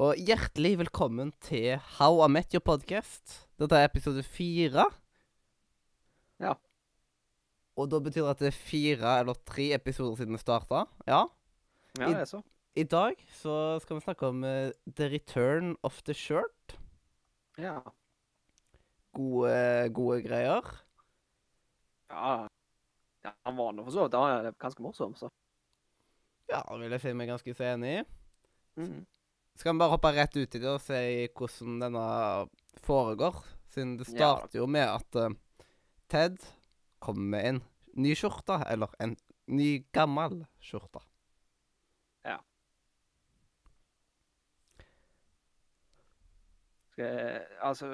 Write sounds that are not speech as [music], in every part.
Og hjertelig velkommen til How I Met Your Podcast. Dette er episode fire. Ja. Og da betyr det at det er fire eller tre episoder siden vi starta. Ja. Ja, I- det er så. I dag så skal vi snakke om uh, The Return of the Shirt. Ja. Gode, gode greier. ja. ja han var nå for så vidt ganske morsom, så. Ja, vil jeg si meg ganske så enig i. Mm. Skal vi bare hoppe rett ut i det og se hvordan denne foregår? Siden det Ja. jo med at uh, Ted kommer med en ny skjorte, eller en ny gammel skjorte. Skal jeg, altså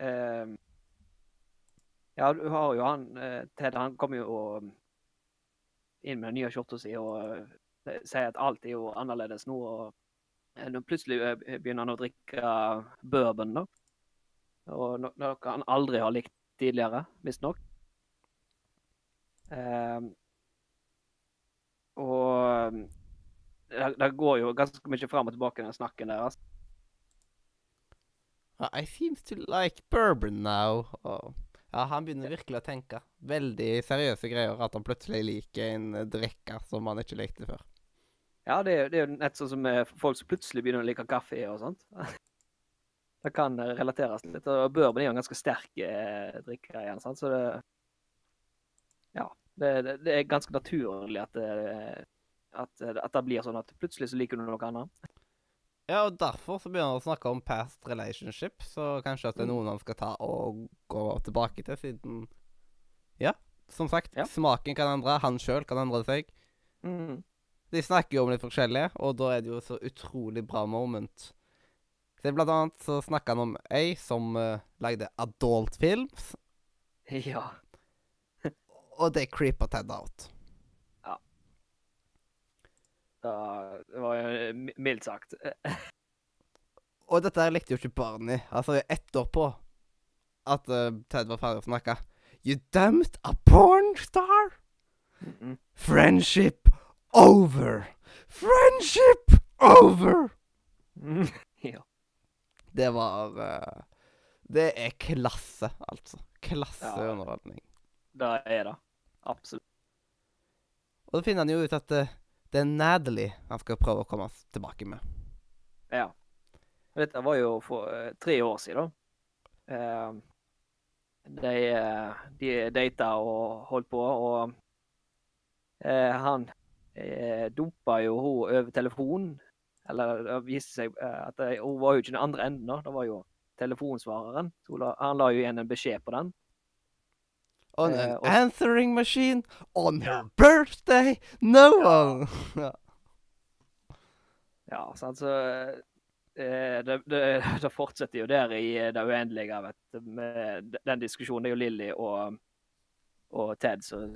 uh, Ja, du har jo han eh, Ted, han kommer jo um, inn med den nye skjorta si og eh, sier at alt er jo annerledes nå. og Plutselig eh, begynner han å drikke bourbon, da. Og no noe han aldri har likt tidligere, visstnok. Um, og um, det, det går jo ganske mye fram og tilbake, den snakken deres. I seems to like bourbon now. Oh. ja, han begynner virkelig å tenke. Veldig seriøse greier at han plutselig liker en eh, drikke som han ikke likte før. Ja, det, er- det er jo nett sånn som folk som plutselig begynner å like kaffe og sånt. [laughs] Det kan eh, relateres litt. Og bourbon er jo en ganske sterk eh, drikke igjen, sant? så det Ja. Det, det, det er ganske naturlig at det, at, at det blir sånn at plutselig så liker du noe annet. Ja, og derfor så begynner han å snakke om past relationship, så kanskje at det er noen han skal ta og gå tilbake til, siden Ja, som sagt, Ja. smaken kan endre, han sjøl kan endre seg. Mm. De snakker jo om litt forskjellige, og da er det jo så utrolig bra moment. Så blant annet så snakker han om ei som uh, lagde adult films, [laughs] Ja. [laughs] og det creeper Ted out. Ja. Da, det var jo eh, mildt sagt. [laughs] Og dette her likte jo ikke Barney. Altså ett år på at uh, Ted var ferdig å snakke. You dumped a porn star? Mm. Friendship over! Friendship over! [laughs] Ja. Det var uh, Det er klasse, altså. Klasse Ja. Det er det. Absolutt. Og da finner han jo ut at uh, det er Natalie han skal prøve å komme tilbake med. Ja. Og Dette var jo for uh, tre år siden. Eh, de, de data og holdt på, og han eh, dumpa jo hun over telefonen. Eller det viste seg eh, at det, hun var jo ikke den andre enden, da. Det var jo telefonsvareren. La, han la jo igjen en beskjed på den. On an og- answering machine on her birthday! No one! [laughs] ja. Så eh, det, det, [laughs] det fortsetter jo der i det uendelige, vet. Med den diskusjonen. Det er jo Lilly og, og Ted som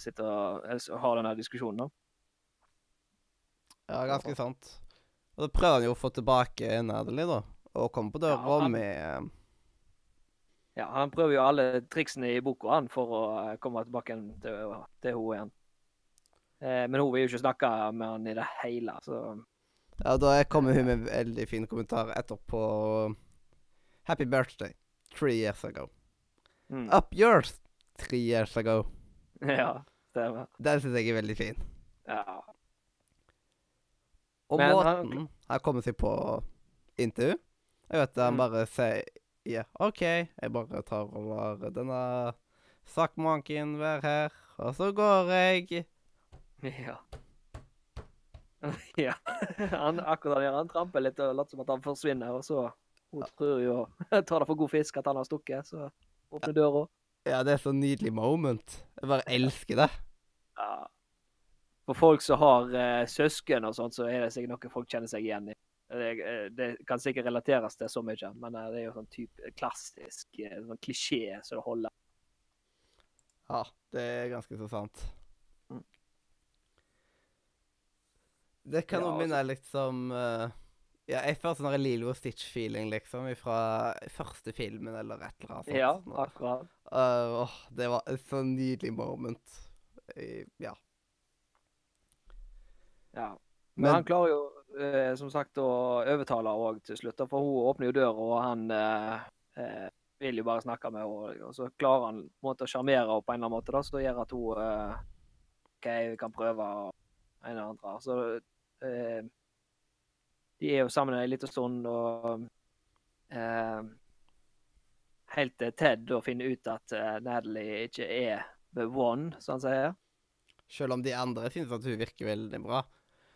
sitter og har denne diskusjonen, ja, ganske sant. Og da prøver han jo å få tilbake Natalie, da. Og komme på døra Ja, han- med eh, Ja, han prøver jo alle triksene i boka han for å eh, komme tilbake til, til henne igjen. Eh, men hun vil jo ikke snakke med han i det hele, så Ja, da kommer hun med en veldig fin kommentar etterpå. Happy birthday. Three years ago. mm. Up yours three years ago. [laughs] Ja, stemmer. Den syns jeg er veldig fin. Ja. Og Men måten han- han kommer seg på inntil Jeg vet han Mm. bare sier ja, OK, jeg bare tar lar denne sakmanken være her, og så går jeg. [laughs] Ja. [laughs] ja. Han, akkurat der han tramper litt og later som at han forsvinner, og så hun tror jo tar det for god fisk at han har stukket, så åpner døra. Ja, det er så nydelig moment. Jeg bare elsker det. Ja. For folk som har uh, søsken og sånt, så er det sikkert noe folk kjenner seg igjen i. det, det kan sikkert relateres til så mye, men eh, det er jo sånn type klassisk eh, sånn klisjé som det holder. Ja, det er ganske så sant. Mm. Det kan jo ja, minne litt som eh, Ja, jeg får sånn Lilo Stitch-feeling, liksom, fra første filmen eller et eller annet. sånt. Ja, akkurat. Øh, åh, det var et så nydelig moment. I- Ja. Ja. Men, Men han klarer jo eh, som sagt å overtale òg til slutt, for hun åpner jo døra, og han eh, eh, vil jo bare snakke med henne. Og så klarer han på en måte å sjarmere henne på en eller annen måte, da, det gjør at hun eh, OK, vi kan prøve og en eller andre. Så eh, de er jo sammen en liten stund, og eh, Helt til Ted da finner ut at eh, Natalie ikke er the one, som han sier. selv om de andre synes at hun virker veldig bra.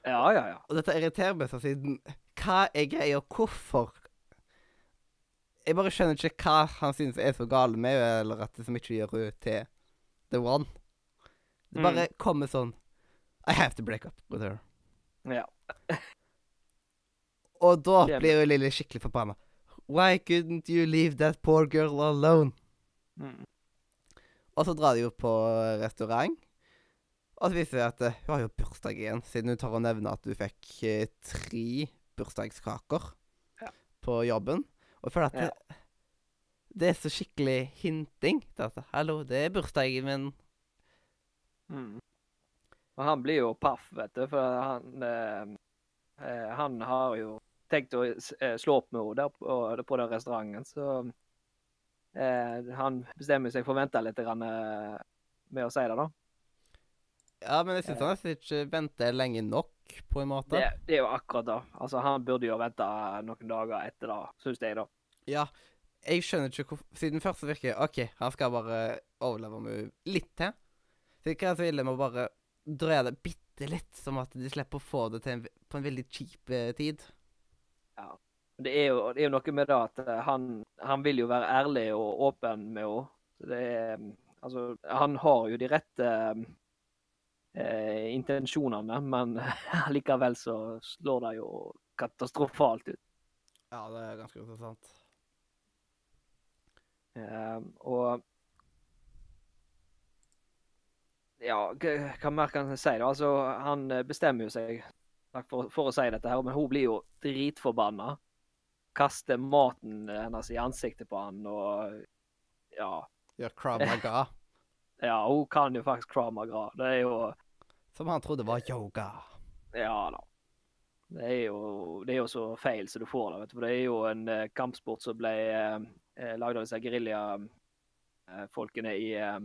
Ja, ja, ja. Og dette irriterer meg så siden Hva er greia? Hvorfor? Jeg bare skjønner ikke hva han synes er så gale med henne, eller at det som ikke gjør henne til the one. Det bare kommer sånn I have to break up with her. ja. Og da blir jo Lilly skikkelig forbanna. Why couldn't you leave that poor girl alone? Mm. Og så drar de jo på restaurant. Og så viser det at eh, hun har jo bursdag igjen, siden hun tar og nevner at hun fikk eh, tre bursdagskaker Ja. på jobben. Og jeg føler at Ja. det, det er så skikkelig hinting at 'Hallo, det er bursdagen min'. Mm. Og han blir jo paff, vet du, for han eh, eh, Han har jo tenkt å eh, slå opp med henne der på, på den restauranten, så eh, han bestemmer seg for å vente litt grann, eh, med å si det, da. Ja, men jeg syns han nesten ikke venter lenge nok, på en måte. Det, det er jo akkurat det. Altså, han burde jo vente noen dager etter det, syns jeg, da. Ja, jeg skjønner ikke hvorfor Siden først så virker OK, han skal bare overleve med litt til. Så ikke er så ille med å bare drøye det bitte litt, som at de slipper å få det en, på en veldig kjip eh, tid? Det er jo, det er jo noe med det at eh, han, han vil jo være ærlig og åpen med henne. Det er, altså, han har jo de rette eh, intensjonene, men [laughs] likevel så slår det jo katastrofalt ut. Ja, det er ganske interessant. Eh, og Ja, hva mer kan jeg si? da? Altså, han bestemmer jo seg takk for, for å si dette, her, men hun blir jo dritforbanna. Kaster maten hennes i ansiktet på han, og ja, Gjør Krav Maga, [laughs] ja hun kan jo faktisk kramagra. Det er jo som han trodde var yoga. Ja da. Det er jo, det er jo så feil som du får det. vet du. For det er jo en eh, kampsport som ble eh, eh, lagd av disse geriljafolkene i eh,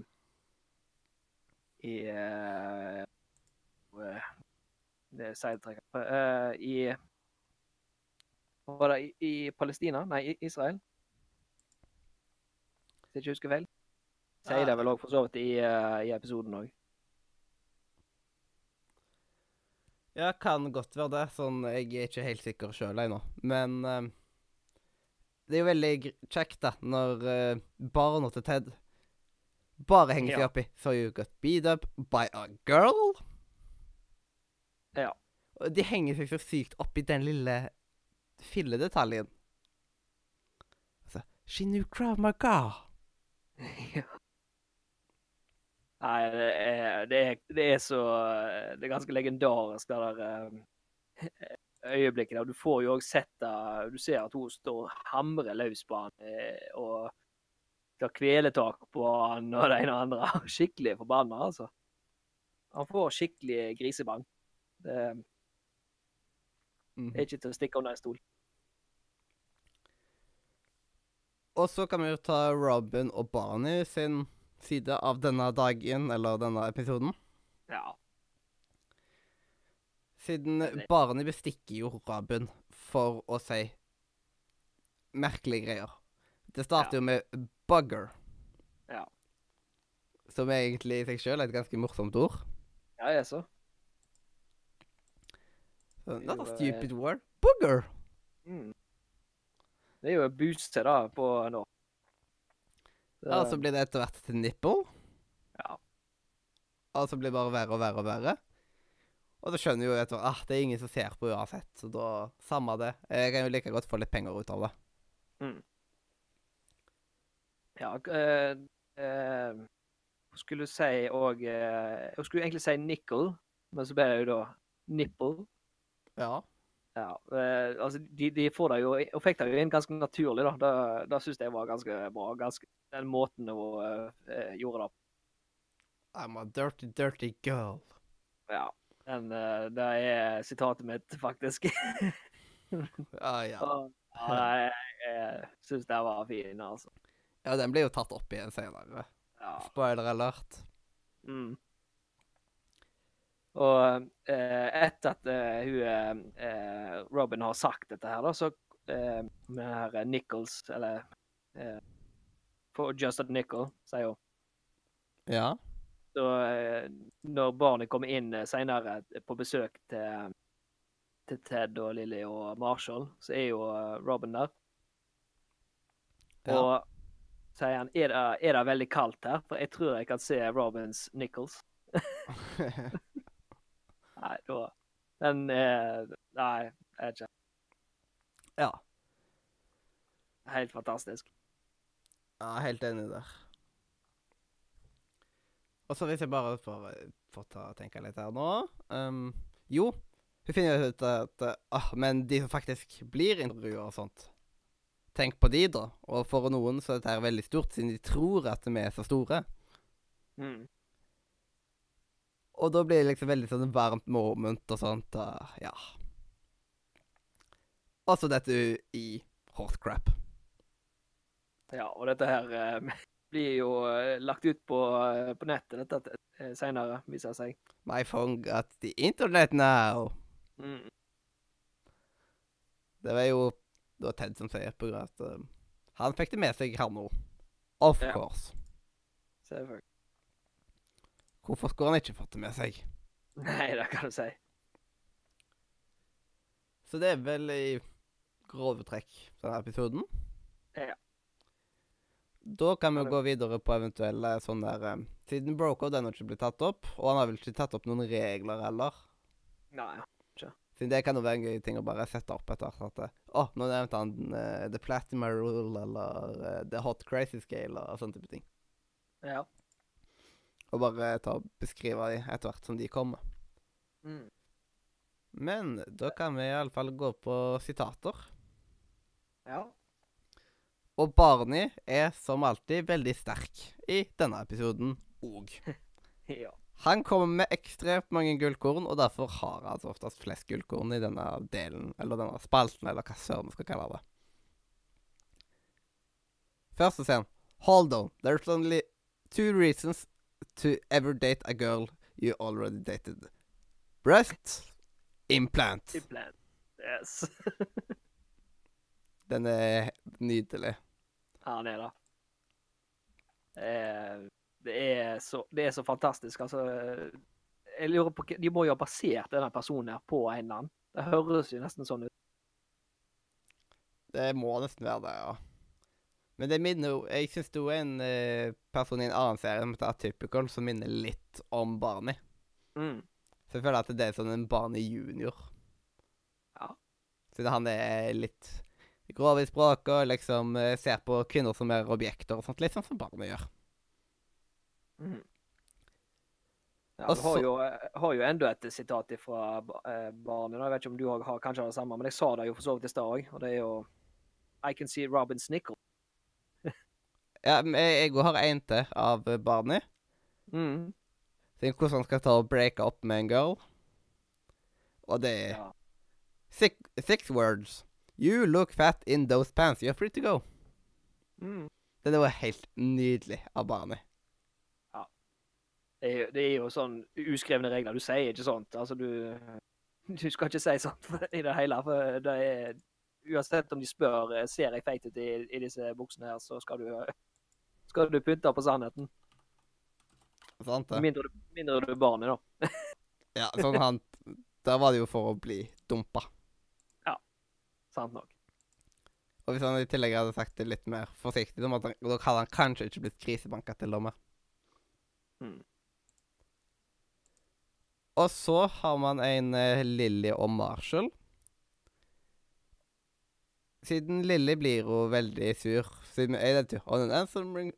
I eh, eh, Det er sidetrack. Eh, I i, i Palestina? Nei, i Israel? Hvis jeg ikke husker feil. Sier det vel òg for så vidt i, eh, i episoden òg. Ja, kan godt være det. Sånn, jeg er ikke helt sikker sjøl ennå. Men uh, det er jo veldig kjekt, da, når uh, barna til Ted bare henger seg Ja. opp i So you got beat up by a girl? Ja. Og de henger seg så sykt opp i den lille filledetaljen. Altså She knew Krav Maga. [laughs] Ja. Nei, det er, det, er, det er så Det er ganske legendarisk, det der eh, øyeblikket der. Du får jo òg sett det Du ser at hun står og hamrer løs på han eh, og tar kveletak på han og det ene og andre. [laughs] Skikkelig forbanna, altså. Han får skikkelig grisebank. Det Mhm. er ikke til å stikke under en stol. Og så kan vi jo ta Robin og Barney sin side av denne dagen, eller denne episoden. Ja. Siden Barney bestikker jo Robin for å si merkelige greier. Det starter Ja. jo med bugger. Ja. Som egentlig i seg sjøl er et ganske morsomt ord. Ja, jeg så. Jo, Not a eh, stupid word. Booger! Mm. Det er jo en boost da på nå. Så- Ja, så blir det etter hvert til nipple. Ja. Og så blir det bare verre og verre og verre. Og så skjønner jo etter hvert ah, det er ingen som ser på uansett, så da samme det. Jeg kan jo like godt få litt penger ut av det. Ja, øh, øh, skulle si òg øh, Jeg skulle egentlig si nickel, men så ble det jo da nipple. Ja. Ja, eh, altså de, de får det jo og fikk det jo inn ganske naturlig, da. Det, det syns jeg var ganske bra. Ganske, den måten hun uh, gjorde det på. I'm a dirty, dirty girl. Ja. Den, uh, det er sitatet mitt, faktisk. Ja, [laughs] ja. Og, ja, jeg jeg syns det var fin, altså. Ja, den blir jo tatt opp igjen senere. Ja. Spoiler alert. Mm. Og eh, etter at eh, hun eh, Robin har sagt dette her, da, så eh, med her Nichols, eller eh, For just a nickel, sier hun. Ja. Så når barnet kommer inn seinere på besøk til, til Ted og Lily og Marshall, så er jo Robin der. Ja. Og sier han er det, er det veldig kaldt her, for jeg tror jeg kan se Robins Nichols. [laughs] [laughs] Nei, da Den er Nei, jeg vet ikke. ja. Helt fantastisk. Ja, helt enig der. Og så hvis jeg bare får, får ta og tenke litt her nå um, Jo, hun finner ut at uh, ah, Men de som faktisk blir intervjua og sånt Tenk på de, da. Og for noen så er dette veldig stort, siden de tror at vi er så store. Mm. Og da blir det liksom veldig sånn varmt moment og sånt. Og, ja. Og så dette i horse-crap. Ja, og dette her eh, [laughs] blir jo eh, lagt ut på, eh, på nettet dette eh, senere, viser det seg. My phone got the internet now. Mm. Det var jo det var Ted som sier på grunn av at um, han fikk det med seg, her nå. Of Ja. course. Selvfølgelig. Hvorfor skulle han ikke fått det med seg? Nei, det kan du si. Så det er vel i grove trekk denne episoden. Ja. Da kan vi jo gå videre på eventuelle sånne der um, Siden Broco den har ikke blitt tatt opp, og han har vel ikke tatt opp noen regler heller. Nei. ikke. Siden det kan jo være en gøy ting å bare sette opp etter hvert. at, Å, Å, nå nevnte han uh, The Platinum Rule eller uh, The Hot Crazy Scale og sånne type ting. Ja. Og bare ta og beskrive dem etter hvert som de kommer. Mm. Men da kan vi iallfall gå på sitater. Ja. Og Barney er som alltid veldig sterk i denne episoden òg. [laughs] ja. Han kommer med ekstremt mange gullkorn, og derfor har han altså oftest flest gullkorn i denne delen, eller denne spalten, eller hva søren vi skal kalle det. Første scenen. Hold on, there's only two reasons to ever date a girl you already dated. Breast, implant. Implant. Yes. [laughs] Den er nydelig. Ja, den er det. Eh, det er så, det er så fantastisk. Altså Jeg lurer på De må jo ha basert denne personen her på en eller annen. Det høres jo nesten sånn ut. Det må nesten være det, ja. Men det minner jo Jeg syns det er en uh, person i en annen serie som heter Atypical, som minner litt om Barney. Mm. Så jeg føler at det er sånn en Barney junior. Ja. Siden han er litt grov i språket og liksom uh, ser på kvinner som er objekter og sånt. Litt sånn som Barney gjør. Mm. Ja, du har jo, eh, har jo enda et sitat fra eh, barnet. Jeg vet ikke om du har, har kanskje har det samme, men jeg sa det jo for så vidt i stad òg. Og det er jo I can see Robin Snickle. Ja, men jeg, òg har en til av Barney. Mm. Tenk hvordan han skal ta og breake opp med en girl. Og det er Ja. six, six words. You look fat in those pants. You're free to go. Mm. Det var helt nydelig av Barney. Det, er, det er jo sånn uskrevne regler. Du sier ikke sånt. Altså, du Du skal ikke si sånt i det hele. For det er Uansett om de spør eh, ser jeg feit ut i, i disse buksene her, så skal du skal du pynte på sannheten. Sant det? Mindre, mindre du er barnet, da. [laughs] Ja, sånn han Der var det jo for å bli dumpa. Sant nok. Og hvis han i tillegg hadde sagt det litt mer forsiktig, da hadde han kanskje ikke blitt krisebanka til dommer. Mm. Og så har man en uh, Lilly og Marshall. Siden Lilly blir hun veldig sur siden jeg den jo,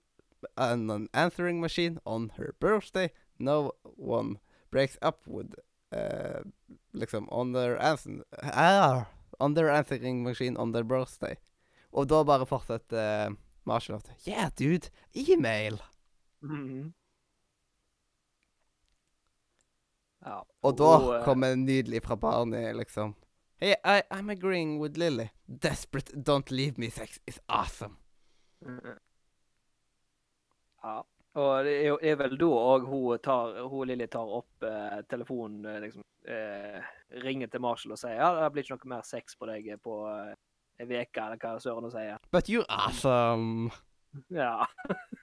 on an answering, an answering machine on her birthday, no one breaks up with uh, Liksom on their, answer, ah, on their answering machine on their birthday. Og da bare fortsetter uh, Marshall at Yeah, dude, email! -hmm. Ja. Og da hun, eh, kommer nydelig fra Barney, liksom. Hey, I, I'm agreeing with Lily. Desperate don't leave me sex is awesome. Mhm. Ja. Og det er, vel da òg hun tar hun Lilly tar opp eh, telefonen, eh, liksom eh, ringer til Marshall og sier ja, det blir ikke noe mer sex på deg på eh, ei uke, eller hva søren hun sier. But you're awesome. Ja.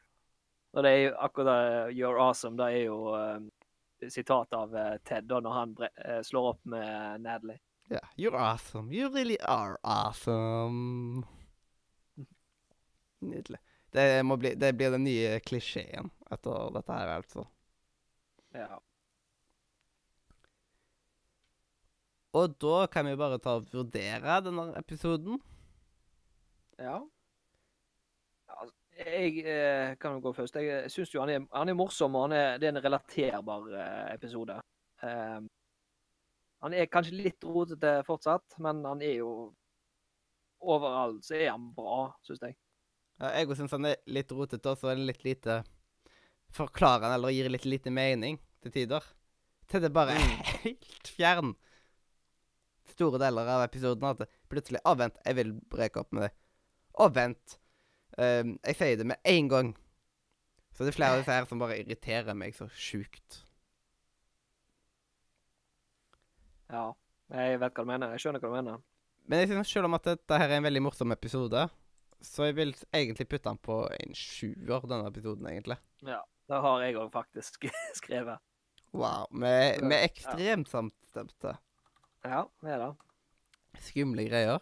[laughs] og det er jo akkurat det You're awesome, det er jo eh, sitat av eh, Ted da når han eh, slår opp med Natalie. Yeah, you're awesome. You really are awesome. [laughs] Nydelig. Det, må bli, det blir den nye klisjeen etter dette her, altså. Ja. Og da kan vi bare ta og vurdere denne episoden. Ja. Altså, Jeg eh, kan jo gå først. Jeg syns jo han er, han er morsom, og han er, det er en relaterbar eh, episode. Eh, han er kanskje litt rotete fortsatt, men han er jo Overalt så er han bra, syns jeg. Jeg syns han er litt rotete, og så er litt lite forklarende, eller gir litt lite mening til tider. Til det bare er [laughs] helt fjern. Store deler av episoden at det plutselig Å, vent, jeg vil breke opp med det. Å, vent. Um, jeg sier det med en gang. Så det er flere av disse her som bare irriterer meg så sjukt. Ja. Jeg vet hva du mener. Jeg skjønner hva du mener. Men jeg synes selv om at dette her er en veldig morsom episode, så jeg vil egentlig putte den på en sjuer, denne episoden, egentlig. Ja. Det har jeg òg faktisk [laughs] skrevet. Wow. Vi er ekstremt Ja. samstemte. Ja, det er det. Skumle greier.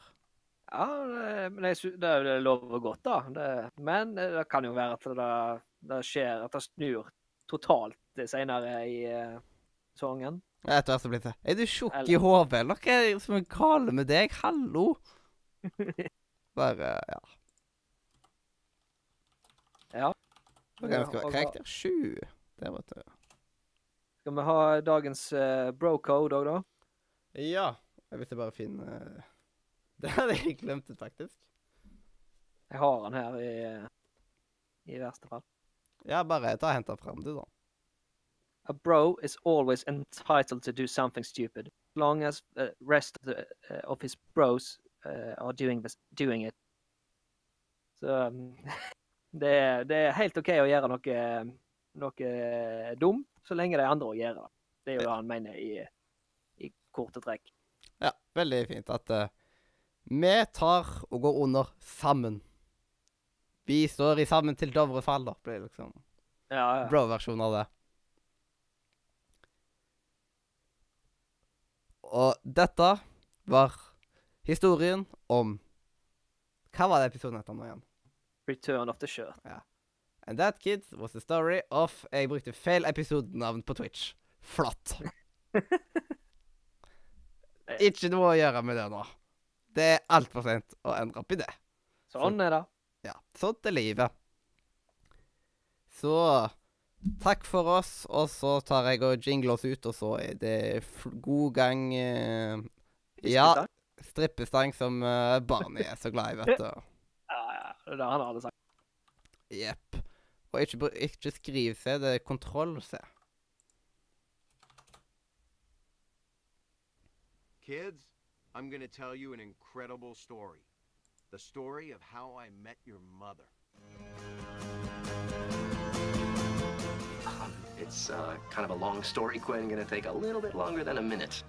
Ja, det- men jeg det er lover godt, da. Det, men det kan jo være at det, det skjer At det snur totalt senere i uh, sesongen. Etter hvert så blir det Er du tjukk i hodet, eller hva er det som er galt med deg? Hallo! [laughs] Bare Ja. Ja. Ok, vi skal være karakter sju. Det vet du. Skal vi ha dagens uh, bro-code òg, da? Ja. Hvis jeg bare finner [laughs] Det hadde jeg glemt ut, faktisk. Jeg har den her i, eh, i verste fall. Ja, bare ta og hent den fram, du, da. A bro is always entitled to do something stupid, as long as the rest of, the, uh, of his bros uh, are doing, this, doing it. Så um, [laughs] det, er- det er helt OK å gjøre noe, noe dumt, så lenge de andre òg gjør det. Det er jo det han mener i, i korte trekk. Ja, veldig fint at uh, vi tar og går under sammen. Vi står i sammen til Dovre faller, blir liksom Ja, ja. bro-versjon av det. Og dette var historien om Hva var det episoden het nå igjen? Return of the shirt. And that, kids, was the story of Jeg brukte feil episodenavn på Twitch. Flott. [laughs] Ikke noe å gjøre med det nå. Det er altfor sent å endre opp i det. Sånn er det. Ja, sånt er livet. Så takk for oss, og så tar jeg og jingler oss ut, og så er det god gang eh, Ja, strippestang som uh, Barney er så glad i, vet du. Ja, ja. Det er det han hadde sagt. Jepp. Og ikke, ikke skriv C, det er kontroll C. Kids, I'm gonna tell you an incredible story. The story of how I met your mother. Um, it's uh, kind of a long story, Quinn. Gonna take a little bit longer than a minute.